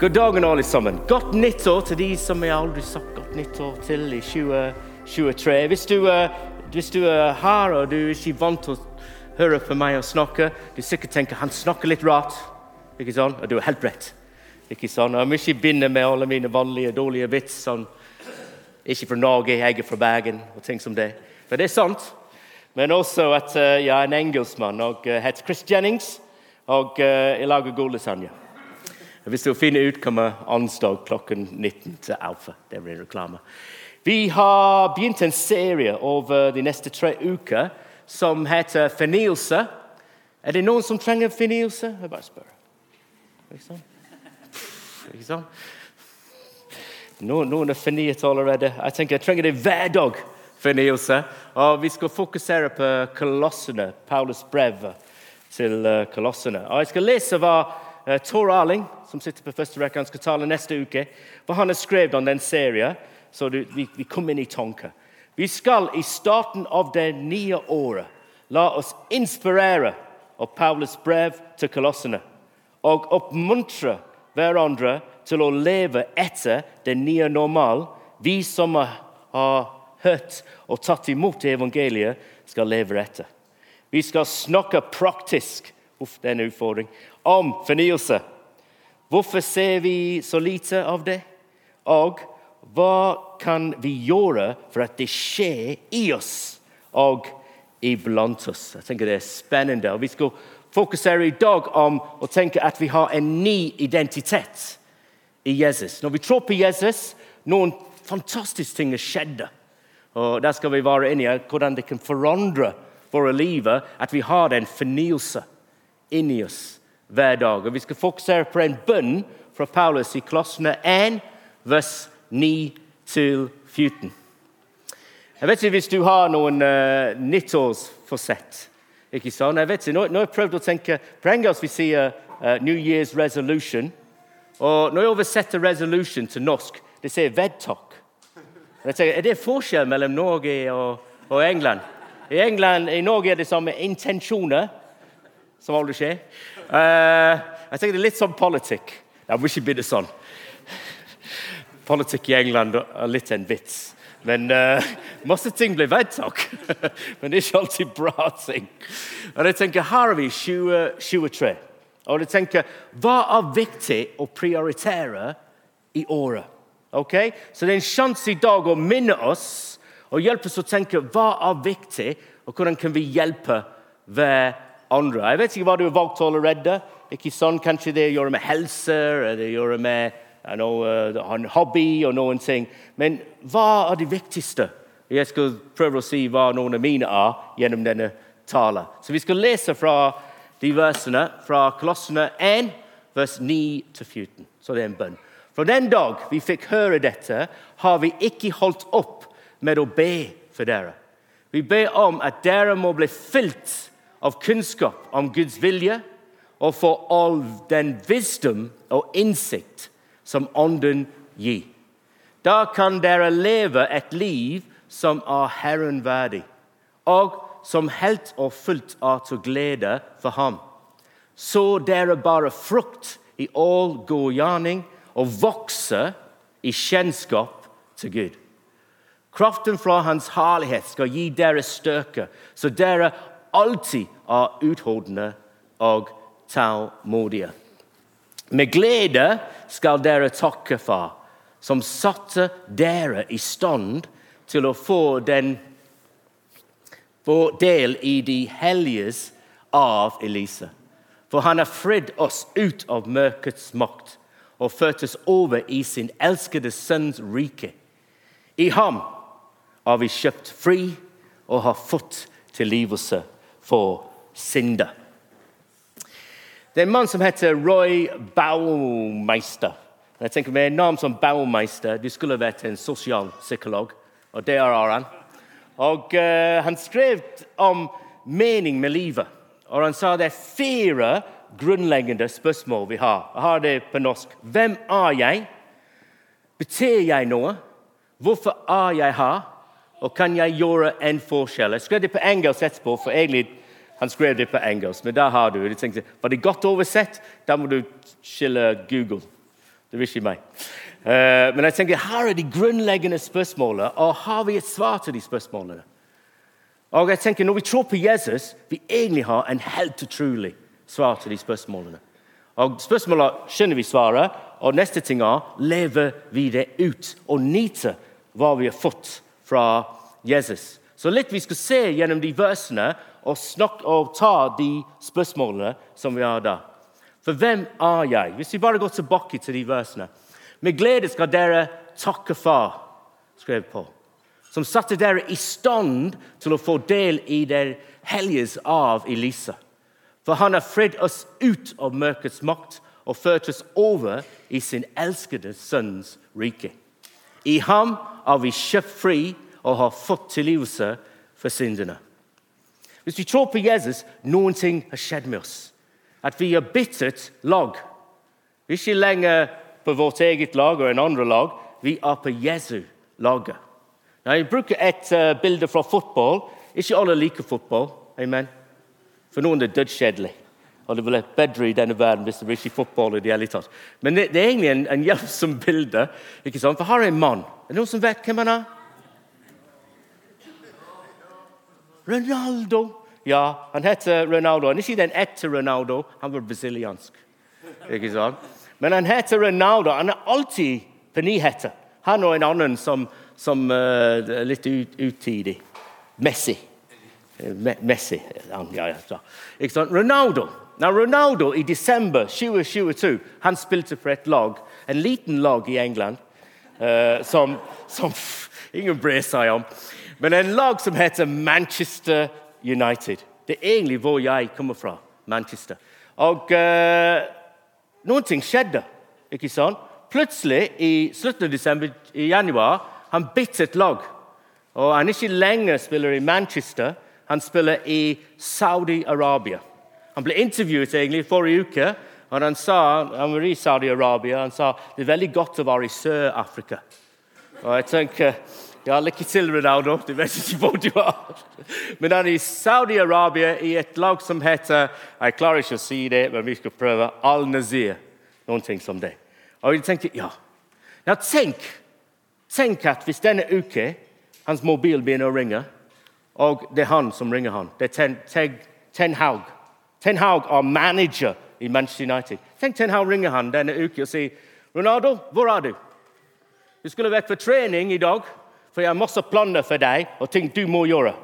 God dagen, alle sammen. Godt nyttår til de som jeg aldri sagt godt nyttår til i 2023. Hvis du, uh, hvis du er her og du er ikke vant til å høre på meg og snakke, du sikkert tenker han snakker litt rart. Ikke sånn? Og du har helt rett. Ikke sånn? Jeg må ikke begynne med alle mine vanlige dårlige vits. Sånn. Ikke fra Norge, jeg er fra Bergen og ting som det. For det er sant. Men også at uh, jeg er en engelskmann og uh, heter Chris Jennings. Og uh, jeg lager god lasagne. Hvis du finner ut, kommer onsdag klokken 19 til Alfa. Det blir reklame. Vi har begynt en serie over de neste tre uker som heter Fornyelse. Er det noen som trenger fornyelse? Jeg bare spør. Ikke sant? Ikke sant? Noen, noen er fornyet allerede. Jeg tenker jeg trenger det hver dag. Fornyelse. Og vi skal fokusere på kolossene, Paulus brev til eh, kolossene. Og jeg skal lese hva uh, Tor Arling, som sitter på første rekke, han skal tale neste uke, For han har skrevet om den serien, så du, vi, vi kommer inn i tanker. Vi skal i starten av det nye året la oss inspirere av Paulus brev til kolossene og oppmuntre hverandre til å leve etter det nye normal. Vi som har hørt og tatt imot evangeliet, skal leve etter. Vi skal snakke praktisk uff, det er en utfordring, om fornyelse. Hvorfor ser vi så lite av det? Og hva kan vi gjøre for at det skjer i oss og iblant oss? Jeg tenker Det er spennende. Vi skal fokusere i dag om å tenke at vi har en ny identitet i Jesus. Når vi tror på Jesus, noen fantastiske ting skjedde. Og Der skal vi være inne i hvordan det kan forandre våre liv. At vi har en fornyelse inni oss hver dag. Og Vi skal fokusere på en bønn fra Paulus i Klossene 1, vers 9-14. Jeg vet ikke hvis du har noen uh, nyttårsforsett. Ikke sånn? Jeg vet ikke, nå, nå har jeg prøvd å tenke På engelsk vi sier uh, New Year's resolution. Og når jeg oversetter 'resolution' til norsk, det sier 'vedtak'. Er det forskjell mellom Norge og, og England? I, England, I Norge er det samme intensjoner, som aldri skjer. Uh, jeg tenker det er litt som politikk. Jeg må ikke begynne sånn. Politikk i England er litt en vits. Men uh, masse ting blir vedtak. Men det er ikke alltid bra ting. Og jeg tenker, Her er vi 2023. Og jeg tenker, Hva er viktig å prioritere i året? Ok? Så det er en sjanse i dag å minne oss og hjelpe oss å tenke hva er viktig, og hvordan kan vi hjelpe hverandre. Jeg vet ikke hva du har valgt allerede. Ikke sånn, Kanskje det gjør med helse, eller det gjør med uh, en hobby og noen ting. Men hva er det viktigste? Jeg skal prøve å si hva noen av mine er gjennom denne talen. Så vi skal lese fra de versene fra Kolossene 1, vers 9-14. Så det er en bønn. Fra den dag vi fikk høre dette, har vi ikke holdt opp med å be for dere. Vi ber om at dere må bli fylt av kunnskap om Guds vilje og for all den visdom og innsikt som Ånden gir. Da kan dere leve et liv som er Herren verdig, og som helt og fullt er til glede for Ham. Så dere bare frukt i all god gjerning og vokser i kjennskap til Gud. Kraften fra Hans herlighet skal gi dere styrke, så dere alltid er utholdende og tålmodige. Med glede skal dere takke Far, som satte dere i stand til å få den få del i de helliges av Elise. For han har fridd oss ut av mørkets makt og ført oss over i sin elskede sønns rike. I ham har vi kjøpt fri og har fått tilgivelse for synder. Det er en mann som heter Roy Baumeister. Jeg tenker Med navn som Baumeister du skulle vært en sosialpsykolog, og det er han. Og uh, Han skrev om mening med livet. Og Han sa det er fire grunnleggende spørsmål vi har. Jeg har det på norsk. Hvem er jeg? Betyr jeg noe? Hvorfor er jeg her? Og kan jeg gjøre en forskjell? Jeg skrev det på engelsk etterpå, for egentlig han skrev det på engelsk. Men der har du det. Var det godt oversett? Da må du skille Google. Det vil ikke meg. Uh, men jeg tenker, her er de grunnleggende spørsmålene, og har vi et svar til de spørsmålene? Og jeg tenker, Når vi tror på Jesus, vi egentlig har en helt utrolig svar til de spørsmålene. Og Spørsmålet skjønner vi svaret, og neste ting er lever vi det ut og nyter hva vi har fått fra Jesus. Så litt vi skal se gjennom de versene og, snakke, og ta de spørsmålene som vi har da. For hvem er jeg? Hvis vi bare går tilbake til de versene. Med glede skal dere takke Far, skrev på, som satte dere i stand til å få del i der helliges av Elisa. For han har fridd oss ut av mørkets makt og ført oss over i sin elskede sønns rike. I ham er vi kjøpt fri og har fått tilgivelse for syndene. Hvis vi tror på Jesus, noen ting har skjedd med oss. At vi har byttet lag. Vi er ikke lenger på vårt eget lag og en andre lag. Vi er på Jesu laget. Når jeg bruker et uh, bilde fra fotball Ikke alle liker fotball. Amen. For noen er det dødskjedelig. Og det ville bedre i denne verden hvis det var ikke fotball i det hele tatt. Men det, det er egentlig en, en hjelpsom bilde. ikke sant? For her er en mann. Er det noen som vet hvem han er? Ronaldo. Ja, han heter Ronaldo. Han er ikke den ekte Ronaldo, han var brasiliansk. Ikke sant? Men han heter Ronaldo. Han er alltid på nyheter. Han og en annen som, som uh, litt ut, utidig. Messi. Me Messi. Ja, ja, Ikke sant? Ronaldo. Now, Ronaldo i desember 2022 han spilte for et lag, en liten lag i England, uh, som, som ingen bryr seg om. Men en lag som heter Manchester United. Det er egentlig hvor jeg kommer fra. Manchester. Og uh, noen ting skjedde. ikke sant? Plutselig, i slutten av desember, i januar, han byttet lag. Og Han ikke lenger spiller i Manchester, han spiller i Saudi-Arabia. Han ble intervjuet egentlig forrige uke, og han sa han var i Saudi-Arabia han sa det er veldig godt å være i Sør-Afrika. Og jeg tenker ja, Lykke til, Ronaldo. Du vet ikke hvor du er. Men han er i Saudi-Arabia i et lag som heter Jeg klarer ikke å si det, men vi skal prøve Al-Nazir. Noen ting som det. Og jeg tenker, ja. Nå, tenk, tenk at hvis denne uke hans mobil begynner å ringe, og det er han som ringer han. Det er Ten, ten, ten Haug. Ten Haug er manager i Manchester United. Tenk Ten Haug ringer han denne uke og sier, 'Ronaldo, hvor er du?' 'Du skulle vært for trening i dag.' For jeg har masse planer for deg og ting du må gjøre.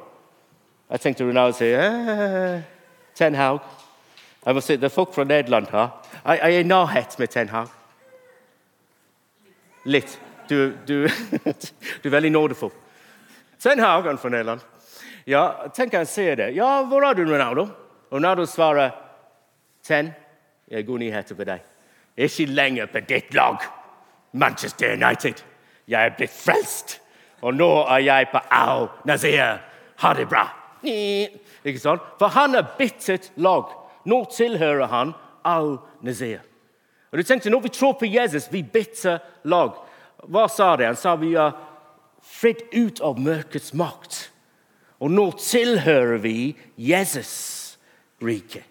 Jeg tenkte Ronaldo si eh, Ten Hag. Jeg må si, Det er folk fra Nederland her. Jeg, jeg er i nærhet med Ten Hag. Litt. Du, du, du er veldig nådefull. Ten Hag er fra Nederland. Ja, tenk han sier det. Ja, hvor er du, Ronaldo? Ronaldo svarer Ten, jeg har gode nyheter for deg. Jeg ikke lenger på ditt lag, Manchester United. Jeg er blitt frelst. Og nå er jeg på Au Nazir. Ha det bra. Ikke sant? For han er byttet lag. Nå tilhører han Au Nazir. Og du tenkte, Når vi tror på Jesus, vi bitter lag. Hva sa det? Han sa vi er fridd ut av mørkets makt. Og nå tilhører vi Jesus' rike.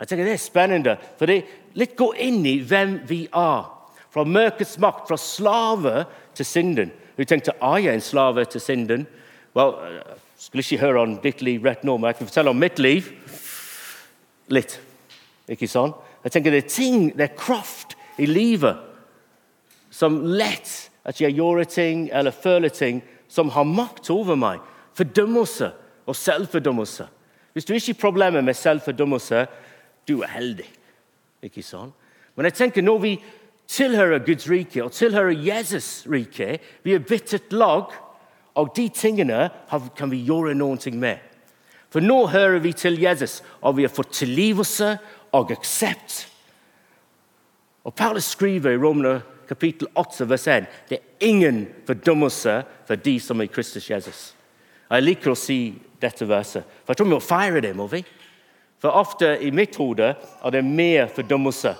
Jeg tenker Det er spennende, for det litt går inn i hvem vi er. Fra mørkets makt, fra slave til synden. Hun tenkte er jeg en slave til synden. Well, jeg skulle ikke høre om ditt liv rett nå, men jeg kan fortelle om mitt liv. Litt. Ikke sånn? Jeg tenker Det er ting, det er kraft i livet som lett at jeg gjør ting eller føler ting som har makt over meg. Fordømmelse og selvfordømmelse. Hvis du ikke har problemer med selvfordømmelse, du er heldig. Ikke sånn? Men jeg tenker når vi tilhører Guds rike og tilhører Jesus' rike. Vi er byttet lag, og de tingene kan vi gjøre noe med. For nå hører vi til Jesus, og vi har fått tilgivelse og aksept. Og Paulus skriver i Romerne kapittel 8, vers 1 det er ingen fordømmelse for de som er Kristus Jesus. Jeg liker å si dette verset, for jeg tror vi må feire det. må vi? For ofte i mitt hode er det mer fordømmelse.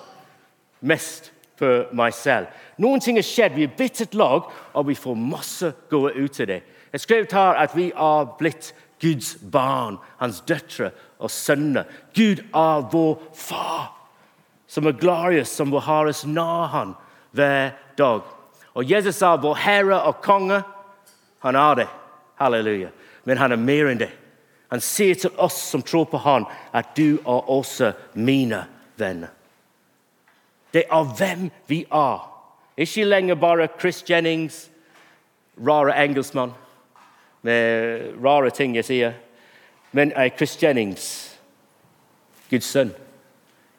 Mest for meg selv. Noen ting har skjedd. Vi er blitt et lag, og vi får masse gode ut av det. Jeg skrev her at vi er blitt Guds barn, hans døtre og sønner. Gud er vår far, som er glad i oss, som vil ha oss nær han, hver dag. Og Jesus sa vår Herre og konge, han er det. Halleluja. Men han er mer enn det. Han sier til oss som tror på han, at du er også mine venner. Det er hvem vi er. Ikke lenger bare Chris Jennings, rare engelskmann med rare ting jeg sier, men er Chris Jennings, Guds sønn,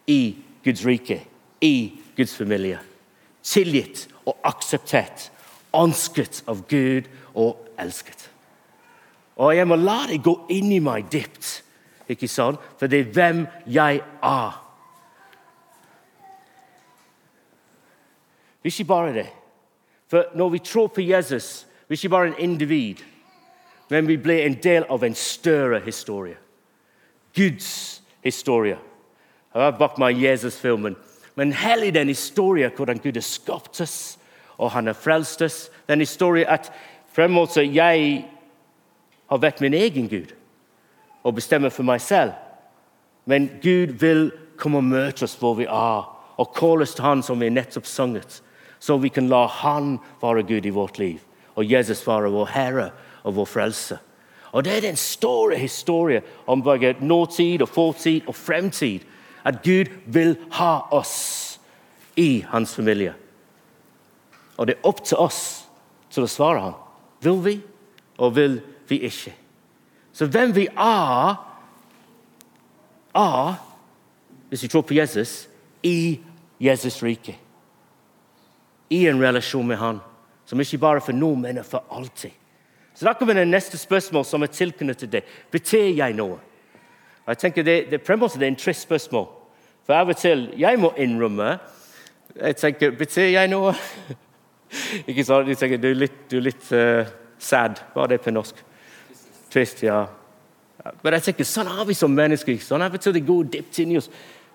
i Guds rike, i Guds familie. Tilgitt og akseptert, ønsket av Gud og elsket. Og jeg må la det gå inn i meg dypt, ikke sant? for det er hvem jeg er. Det er ikke bare det. For når vi tror på Jesus, vi er ikke bare en individ, men vi blir en del av en større historie. Guds historie. Jeg har bak meg Jesus-filmen. Men hele den historien hvordan Gud har skapt oss, og han har frelst oss. Den historien at fremover jeg har vært min egen Gud og bestemmer for meg selv. Men Gud vil komme og møte oss hvor vi er, og kalle oss til Han som vi nettopp sunget så vi kan la Han være Gud i vårt liv, og Jesus være vår Herre og vår frelse. Og Det er den store historien om både nåtid og fortid og fremtid. At Gud vil ha oss i hans familie. Og det er opp til oss til å svare ham. Vil vi, og vil vi ikke? Så hvem vi er, er, hvis vi tror på Jesus, i Jesus' rike i en relasjon med han, som ikke bare for nå, men for alltid. Så Da kommer det neste spørsmål som er tilknyttet det. Betyr jeg noe? Jeg tenker Det, det, det er en trist spørsmål. For av og til jeg må innrømme jeg tenker, Betyr jeg noe? ikke sant? Du tenker, Du er litt, du er litt uh, sad. Hva er det på norsk? Trist, ja. Men jeg tenker, Sånn er vi som mennesker. Sånn Av og til det går dypt i oss.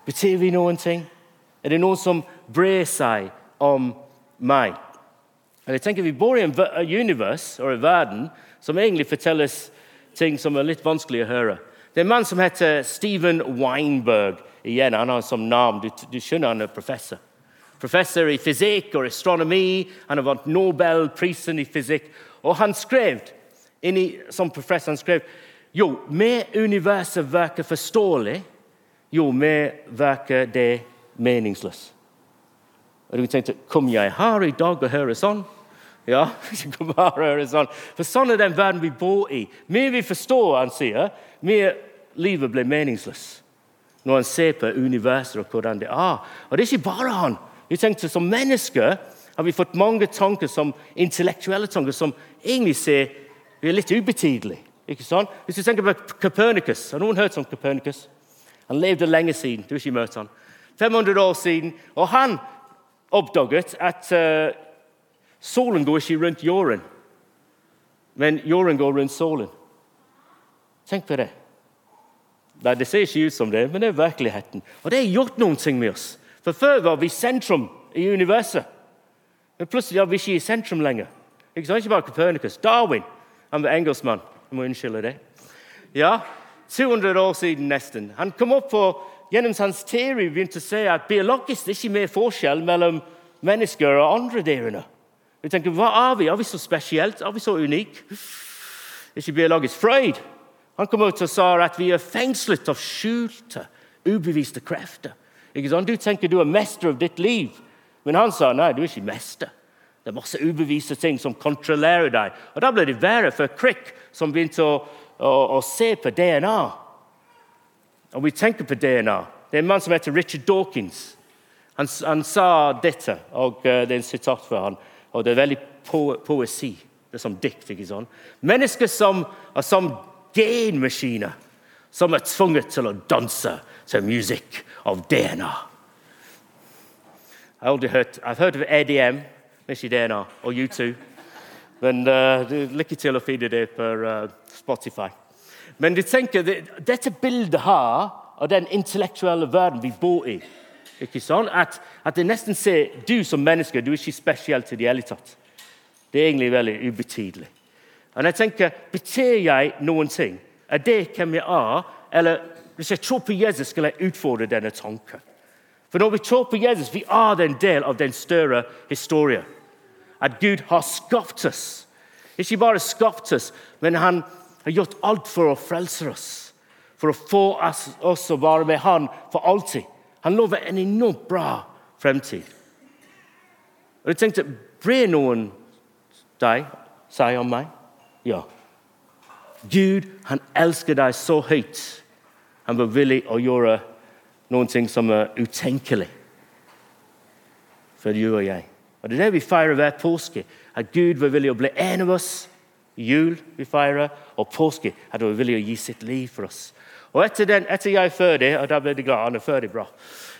Betyr vi noen ting? Er det noen som brer seg om meg. Og jeg tenker Vi bor i en univers og en verden som egentlig fortelles ting som er litt vanskelig å høre. Det er en mann som heter Steven Weinberg. Igjen, Han har som navn. Du, du skjønner han er professor. Professor i fysikk og astronomi. Han har vant Nobelprisen i fysikk. Og han skrev inni, som professor han skrev, jo mer universet virker forståelig, jo mer virker det meningsløst. Og du tenkte Kom jeg her i dag og hører sånn? Ja, kom her og høre sånn. For sånn er den verden vi bor i. Mer vi forstår, han sier, mer livet blir meningsløst. Når han ser på universet og hvordan det er. Og det er ikke bare han. Vi tenkte Som mennesker har vi fått mange tanker som intellektuelle tanker som egentlig ser vi er litt ubetydelige. Ikke sånn? Hvis du tenker på Copernicus, Har noen hørt om Copernicus? Han levde lenge siden. Du har ikke møtt han. 500 år siden. Og han oppdaget at uh, solen går ikke rundt jorden, men jorden går rundt solen. Tenk på det. Nei, Det ser ikke ut som det, men det er virkeligheten. Og det har gjort noen ting med oss. For Før var vi sentrum i universet. Men plutselig er vi ikke i sentrum lenger. Ikke, sant? ikke bare Copernicus. Darwin han var engelskmann. Jeg må unnskylde det. Ja, 200 år siden nesten. Han kom opp på gjennom hans teori begynte å se at biologisk det er ikke mer forskjell mellom mennesker og andre dyrene. Vi tenker, Hva er vi? Er vi så spesielt? Er vi så unike? Ikke biologisk. Freud han kom ut og sa at vi er fengslet av skjulte, ubeviste krefter. Ikke sant? Du tenker du er mester av ditt liv, men han sa nei, du er ikke mester. Det er masse ubeviste ting som kontrollerer deg. Og Da ble det verre for Crick, som begynte å, å, å se på DNA. Og vi tenker på DNA. Det er en mann som heter Richard Dawkins. Han, han sa dette, og uh, det er en sitat fra han, og det er veldig po poesi. Det er som dikt. ikke sant? Mennesker som er som genmaskiner, som er tvunget til å danse til musikk av DNA. Jeg har aldri hørt, har hørt av EDM, ikke DNA, og U2. Men uh, lykke til å finne det på uh, Spotify. Men de tenker, dette bildet her av den intellektuelle verden vi bor i ikke sånn? At, at det nesten ser du som menneske du er ikke spesiell til det hele tatt. Det er egentlig veldig ubetydelig. Og jeg tenker, Betyr jeg noen ting? Er det hvem jeg er? Eller hvis jeg tror på Jesus, skal jeg utfordre denne tanken. For når vi tror på Jesus, vi er en del av den større historien. At Gud har skapt oss. Ikke bare skapt oss, men han har gjort alt for å frelse oss. For å få oss, å være med Han for alltid. Han lover en enormt bra fremtid. Og jeg tenkte, Bryr noen deg seg om meg? Ja. Gud han elsker deg så høyt. Han var villig å gjøre noen ting som er utenkelig for du og jeg. Og Det er det vi feirer hver påske. At Gud var villig å bli en av oss. Jul vi feirer, og påske at hun ville gi sitt liv for oss. Og Etter, den, etter jeg er ferdig, og da ble det glad, han er ferdig bra,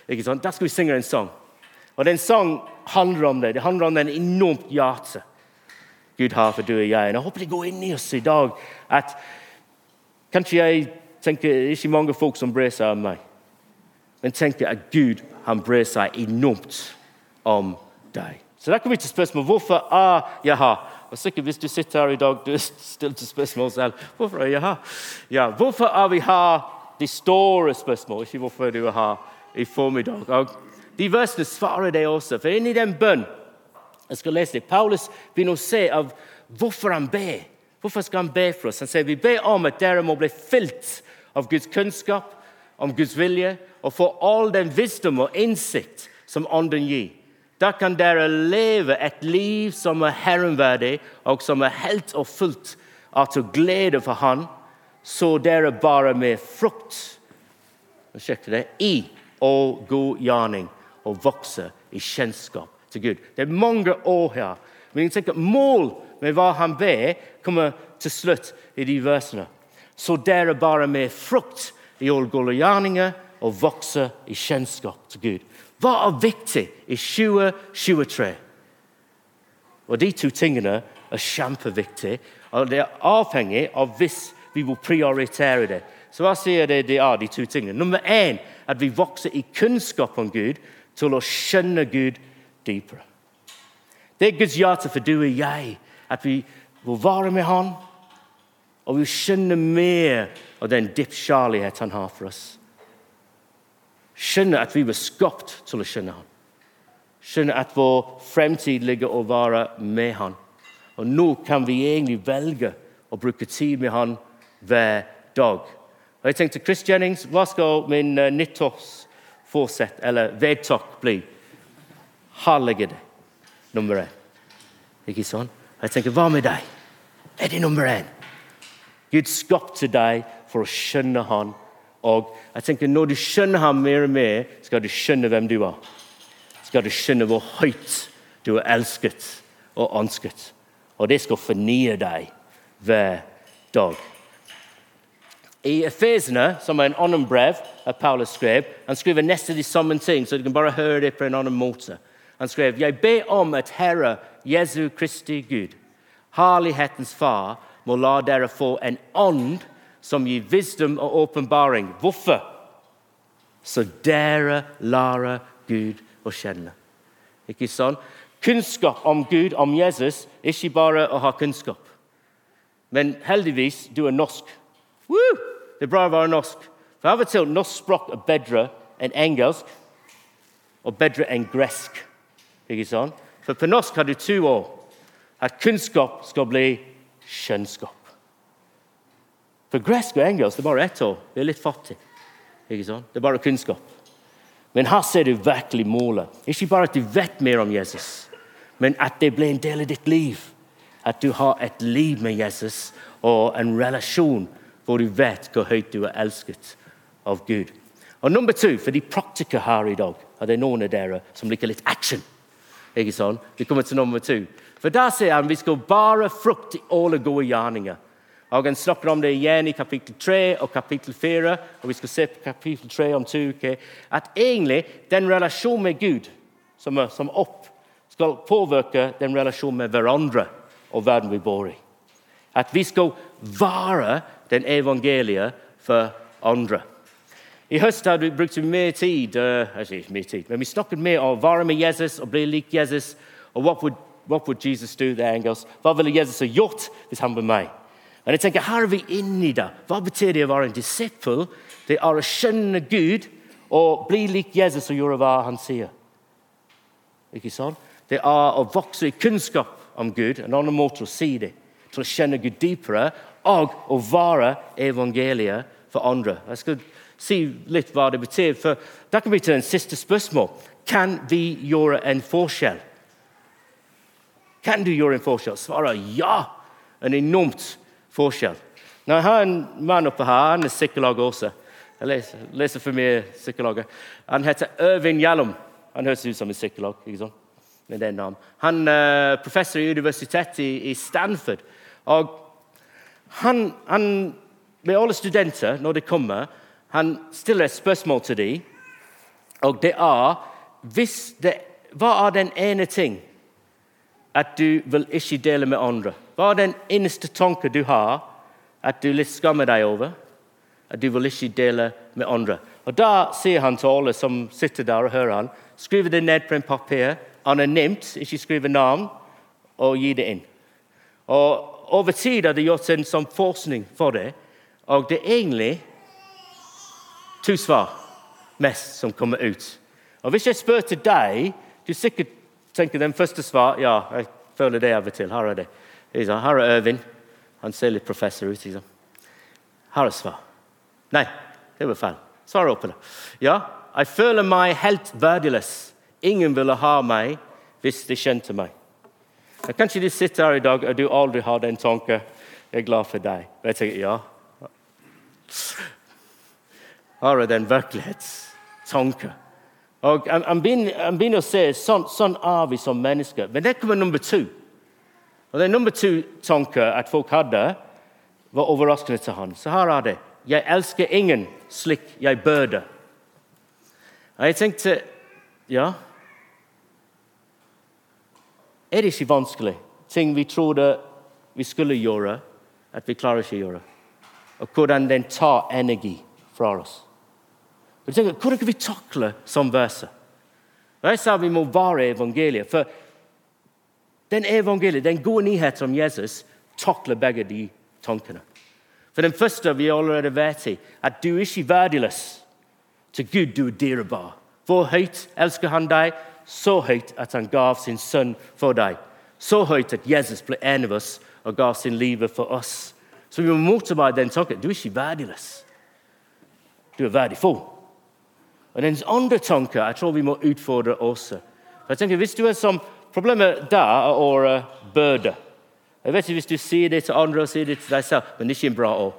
da skal vi synge en sang. Og Den sang handler om det. Det handler om den enormt hjerte Gud har for du og jeg. Og Jeg håper det går inn i oss i dag at kanskje jeg tenker Det er ikke mange folk som bryr seg om meg, men tenker at Gud han bryr seg enormt om deg. Så da kan vi til spørsmål hvorfor er jeg her. Og sikkert Hvis du sitter her i dag du stilte spørsmål selv. Hvorfor er jeg her? Ja, hvorfor er vi her? De store spørsmål, ikke hvorfor du er her i formiddag. Og de versene svarer det også. For inni den bønn jeg skal lese det, Paulus begynner å se av hvorfor han ber. Hvorfor skal han be for oss? Han sier vi ber om at dere må bli fylt av Guds kunnskap, om Guds vilje, og få all den visdom og innsikt som Ånden gir. Da kan dere leve et liv som er herrenverdig, og som er helt og fullt av til glede for Han, så dere bare med frukt det i og god gjerning og vokse i kjennskap til Gud. Det er mange år her. Men jeg tenker mål med hva han ber, kommer til slutt i de versene. Så dere bare med frukt i all gode gjerninger og vokse i kjennskap til Gud. Hva er viktig i 2023? Og De to tingene er kjempeviktige. og Det er avhengig av hvis vi vil prioritere det. Så hva sier det de er, de to tingene? Nummer én at vi vokser i kunnskap om Gud til å skjønne Gud dypere. Det er Guds hjerte for du og jeg, at vi vil være med Han, og vi skjønner mer av den dypkjærlighet Han har for oss. Skjønner at vi var skapt til å skjønne Han. Skjønne at vår fremtid ligger å være med Han. Og nå kan vi egentlig velge å bruke tid med Han hver dag. Og jeg tenkte, Chris Jennings, Hva skal min uh, nyttårsforsett eller vedtak bli? Hellige det. Nummer én. Ikke sånn? Jeg tenker, hva med deg? Er det nummer én? Gud skapte deg for å skjønne Han. Og jeg tenker, Når du skjønner ham mer og mer, skal du skjønne hvem du er. Skal du skjønne hvor høyt du er elsket og ønsket. Og det skal fornye deg hver dag. I Efesene, som er en annen brev av Paulus skrev, han skriver nesten de samme ting, så du kan bare høre det på en annen måte. Han skrev jeg ber om at Herre Jesu Kristi Gud, herlighetens Far, må la dere få en ånd som gir visdom og åpenbaring. Hvorfor? Så dere lærer Gud å kjenne. Ikke sånn? Kunnskap om Gud, om Jesus, ikke bare å ha kunnskap. Men heldigvis, du er norsk. Woo! Det er bra å være norsk. For Av og til norsk språk er bedre enn engelsk og bedre enn gresk. Ikke sånn? For på norsk har du to år. At kunnskap skal bli skjønnskap. For gresk og engelsk det er bare ett år. Det er litt fattig. Ikke sant? Det er bare kunnskap. Men her ser du virkelig målet. Ikke bare at du vet mer om Jesus, men at det blir en del av ditt liv. At du har et liv med Jesus og en relasjon hvor du vet hvor høyt du er elsket av Gud. Og nummer to, for de praktikere her i dag, er det noen av dere som liker litt action. Ikke sånn? Vi kommer til nummer to. For der sier han vi skal bare frukt i alle gode gjerninger. Og Han snakker om det igjen i kapittel 3 og kapittel 4. Og vi skal se på kapittel 3 om to uker. At egentlig den relasjonen med Gud som er som opp, skal påvirke den relasjonen med hverandre og verden vi bor i. At vi skal være den evangeliet for andre. I høst har vi brukt mer tid uh, tid, men vi snakket mer om å være med Jesus og bli lik Jesus. Og hva what would Jesus do there? Hva ville Jesus ha gjort hvis han var meg? Men jeg tenker, Her er vi inne i det. Hva betyr det å være en disippel? Det er å skjønne Gud og bli lik Jesus og gjøre hva han sier. Ikke sant? Det er å vokse i kunnskap om Gud, en annen måte å si det. Til å kjenne Gud dypere og å være evangeliet for andre. Jeg skal si litt hva det betyr, for da kan vi til en siste spørsmål. Kan vi gjøre en forskjell? Kan du gjøre en forskjell? Svaret ja. En enormt forskjell. Når jeg har en mann oppe her. Han er sykkellager også. Jeg leser, leser for mye sykkellager. Han heter Øvin Gjellum. Han høres ut som en sykkellag. ikke sant? Med den navn. Han er professor i universitetet i, Stanford. Og han, han, med alle studenter, når de kommer, han stiller et spørsmål til dem. Og det er det, Hva er den ene ting at du vil ikke dele med andre? Hva er den eneste tanken du har at du litt skammer deg over? At du vil ikke dele med andre? Og Da sier han til alle som sitter der og hører han, skriv det ned på en papir, anonymt, ikke skriv navn, og gi det inn. Og Over tid har det gjort en sånn forskning for det, og det er egentlig to svar mest som kommer ut. Og Hvis jeg spør til deg Du sikkert tenker den første svar ja, jeg føler det av og til. Her er det. Her er Øyvind. Han ser litt professor ut. Liksom. Her er svar. Nei, det var feil. Svar oppe. Ja, jeg føler meg helt verdiløs. Ingen ville ha meg hvis de kjente meg. Kanskje du sitter her i dag og du aldri har den tanken. Jeg er glad for deg. Og jeg tenker, ja. Her er den virkelighetstanken. Og Han begynner, å se sånn, sånn er vi som mennesker. Men det kommer nummer to. Og Den nummer to-tanken at folk hadde, var overraskende til han. Så her er det. Jeg elsker ingen slik jeg burde. Og jeg tenkte ja Er det ikke vanskelig? Ting vi trodde vi skulle gjøre, at vi klarer ikke å gjøre. Og hvordan den tar energi fra oss. Jeg tenker, Hvordan kan vi takle sånn verset? Jeg sa vi må være evangeliet. For den evangeliet, den gode nyheten om Jesus, takler begge de tankene. For Den første vi allerede vet i, at du ikke er verdiløs. Til Gud du er dyrebar. Hvor høyt elsker han deg? Så høyt at han gav sin sønn for deg. Så høyt at Jesus ble en av oss og gav sin liv for oss. Så vi må motarbeide den tanken. Du er ikke verdiløs. Du er verdifull. Og Den andre tanken jeg tror vi må utfordre også. For jeg tenker, Hvis du er som Problemet der er ordet bøde. Jeg vet ikke Hvis du sier det til andre og sier det til deg selv, men det er ikke en bra år.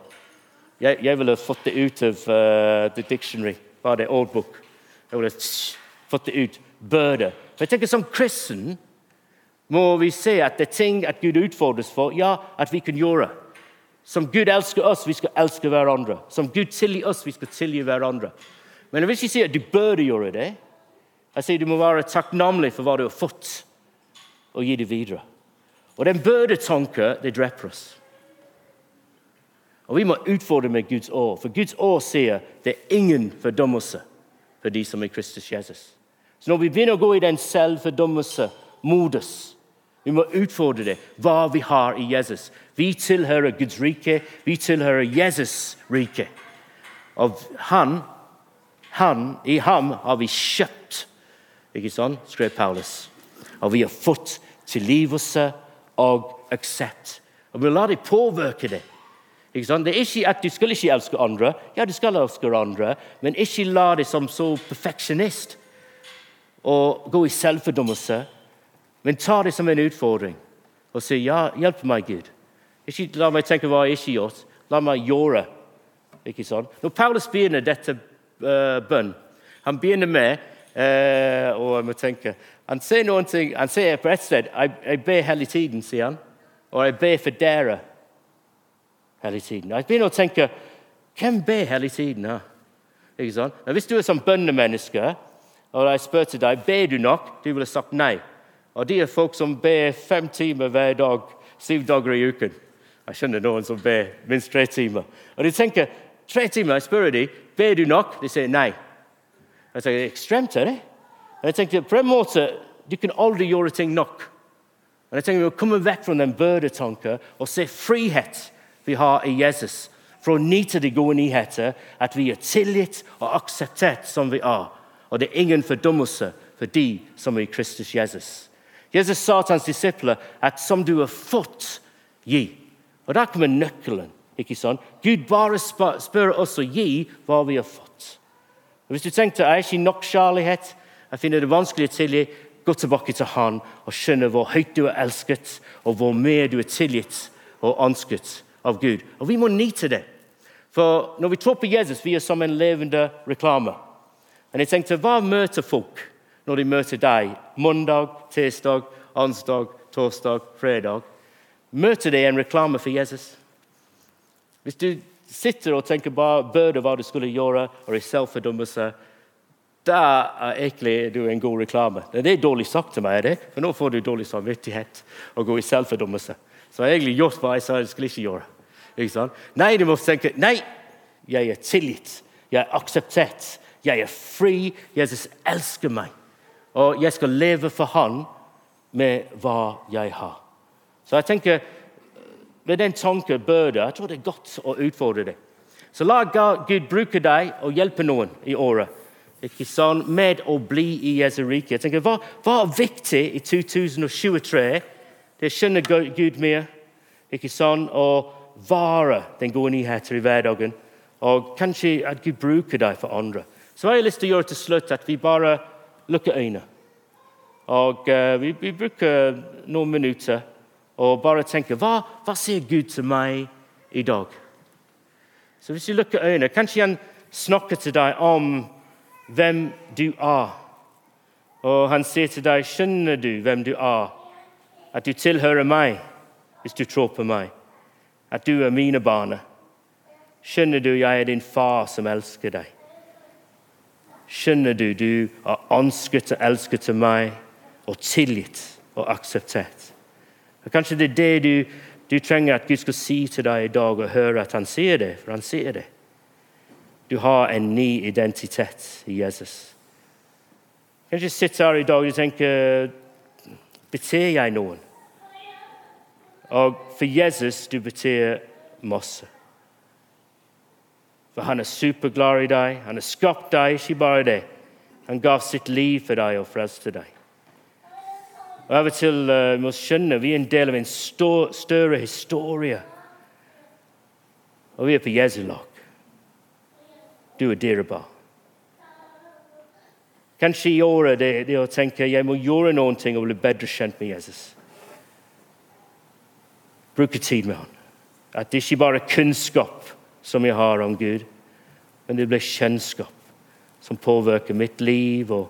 Jeg, jeg ville fått det ut av uh, the dictionary, bare det old book. Jeg ville fått det ut. Bøde. For jeg tenker Som kristen må vi se at det er ting at Gud utfordres for, ja, at vi kan gjøre. Som Gud elsker oss, vi skal elske hverandre. Som Gud tilgir oss, vi skal tilgi hverandre. Men jeg vil ikke si at du burde gjøre det. Jeg sier Du må være takknemlig for hva du har fått og gi det videre. Og den byrdetanken det dreper oss. Og Vi må utfordre med Guds år, for Guds år sier det er ingen fordommelse for de som er Kristus Jesus. Så når vi begynner å gå i den selvfordømmelse-modus, vi må utfordre det, hva vi har i Jesus. Vi tilhører Guds rike, vi tilhører Jesus' rike. Og han, han, i ham har vi kjøpt, ikke sånn, skrev Paulus. Og vi har fått tilgivelse og aksept. Og vi lar det påvirke det. Det er ikke at Du skal ikke elske andre, ja, du skal elske andre, men ikke la det som så perfeksjonist og gå i selvfordømmelse. Men ta det som en utfordring og si ja, hjelp meg, Gud. Ikke La meg tenke hva jeg ikke gjort. La meg gjøre. Ikke sånn? Når Paulus begynner dette uh, bønn, han begynner med uh, og jeg må tenke, han sier noen ting, han sier på et sted jeg, jeg ber hele tiden, sier han. Og jeg ber for dere hele tiden. Jeg begynner å tenke hvem ber hele tiden? her? Ikke sant? Men hvis du er som bønnemenneske, og jeg spør til deg ber du nok, du ville sagt nei. Og de er folk som ber fem timer hver dag, syv dager i uken. Jeg skjønner noen som ber minst tre timer. Og de tenker tre timer. Jeg spør dem ber du nok. De sier nei. Jeg tenker, Ekstremt, er det? Jeg tenkte, på en måte, Du kan aldri gjøre ting nok. Og jeg tenker må komme vekk fra den byrdetanken og se frihet vi har i Jesus. for å nyte de gode nyheter, at vi er tilgitt og akseptert som vi er. Og det er ingen fordommelse for de som er i Kristus Jesus. Jesus sa til hans disipler at som du har fått, gi. Og der kommer nøkkelen. ikke sant? Gud bare spør oss å gi hva vi har fått. Og Hvis du tenkte er ikke nok kjærlighet, jeg finner det vanskelig å tilgi, gå tilbake til Han og skjønne hvor høyt du er elsket, og hvor mer du er tilgitt og ønsket av Gud. Og Vi må nyte det. For når vi tror på Jesus, vi er som en levende reklame. Men jeg tenkte, Hva møter folk når de møter deg mandag, tirsdag, onsdag, torsdag, fredag? Møter de en reklame for Jesus? Hvis du sitter og tenker bare bøter hva du skulle gjøre, og er selvfordømmelse, da er egentlig du en god reklame. Det er dårlig sagt til meg, er det? for nå får du dårlig samvittighet og går i selvfordømmelse. Så jeg har egentlig gjort hva jeg sa jeg skulle ikke gjøre. Ikke? Nei, du må tenke nei, jeg er tilgitt, jeg er akseptert, jeg er fri. Jesus elsker meg. Og jeg skal leve for Han med hva jeg har. Så jeg tenker, Med den tanken bør det, jeg tror det er godt å utfordre det. Så la Gud bruke deg og hjelpe noen i året ikke sånn, med å bli i Jesu rike. Jeg tenker, hva, hva er viktig i 2023? Det skjønner Gud mer. ikke sånn, Å vare den gode nyheten i hverdagen. Og kanskje at Gud bruker deg for andre. Så jeg har lyst til å gjøre til slutt at vi bare lukker øynene. Og uh, vi, vi, bruker noen minutter og bare tenker hva, hva sier Gud til meg i dag? Så hvis du lukker øynene, kanskje han snakker til deg om hvem du er. Og han sier til deg, 'Skjønner du hvem du er?' At du tilhører meg hvis du tror på meg. At du er mine barn. Skjønner du jeg er din far som elsker deg? Skjønner du du er ønsket og elsket av meg og tilgitt og akseptert? Og kanskje det er det du, du trenger at Gud skal si til deg i dag, og høre at han sier det, for han sier det. Du har en ny identitet i Jesus. Kanskje sitter her i dag og tenker Betyr jeg noen? Og for Jesus du betyr masse. For han er superglad i deg. Han har skapt deg, ikke bare det. Han gav sitt liv for deg og frelste deg. Og Av og til uh, må skjønne vi er en del av en større historie. Og vi er på Jesu lag. Du er dyrebar. Kanskje i året det, det å tenke jeg må gjøre noen ting og bli bedre kjent med Jesus. Bruke tid med han. At det ikke bare er kunnskap som jeg har om Gud, men det blir kjennskap som påvirker mitt liv og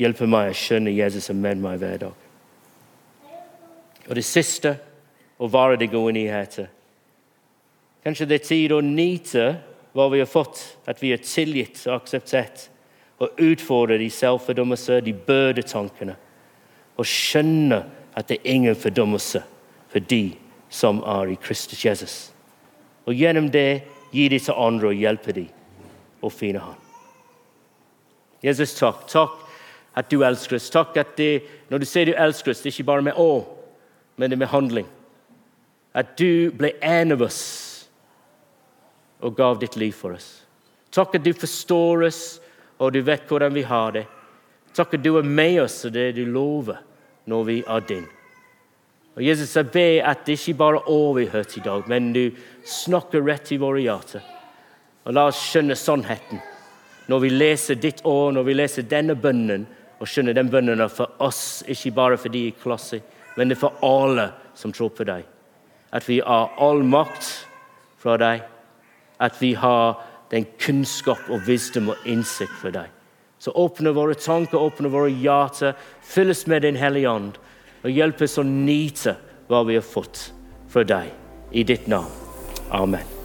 hjelper meg å skjønne Jesus og med meg hver dag. Og det siste å være de gode nyheter. Kanskje det er tid å nyte hva vi har fått, at vi er tilgitt og akseptert, og utfordre de selvfordommelse, de bødetankene, og skjønne at det er ingen fordommelse for de som er i Kristus Jesus. Og gjennom det gi de til andre og hjelpe de å finne Han. Jesus, takk. Takk at du elsker oss. Takk at det, når du sier du elsker oss, det er ikke bare med ord, men det er med handling. At du ble en av oss og gav ditt liv for oss. Takk at du forstår oss, og du vet hvordan vi har det. Takk at du er med oss og det du lover når vi er din. Og Jesus, jeg ber at det ikke bare er ord vi har hørt i dag, men du snakker rett i våre hjerter. Og la oss skjønne sannheten når vi leser ditt år, når vi leser denne bønnen, og skjønner den bønnen er for oss, ikke bare for de i klasse, men det er for alle som tror på deg. At vi har all makt fra deg at vi har den kunnskap og visdom og innsikt for deg. Så åpne våre tanker, åpne våre hjerter, fylles med Din Hellige Ånd, og hjelp oss å nyte hva vi har fått fra deg. I ditt navn. Amen.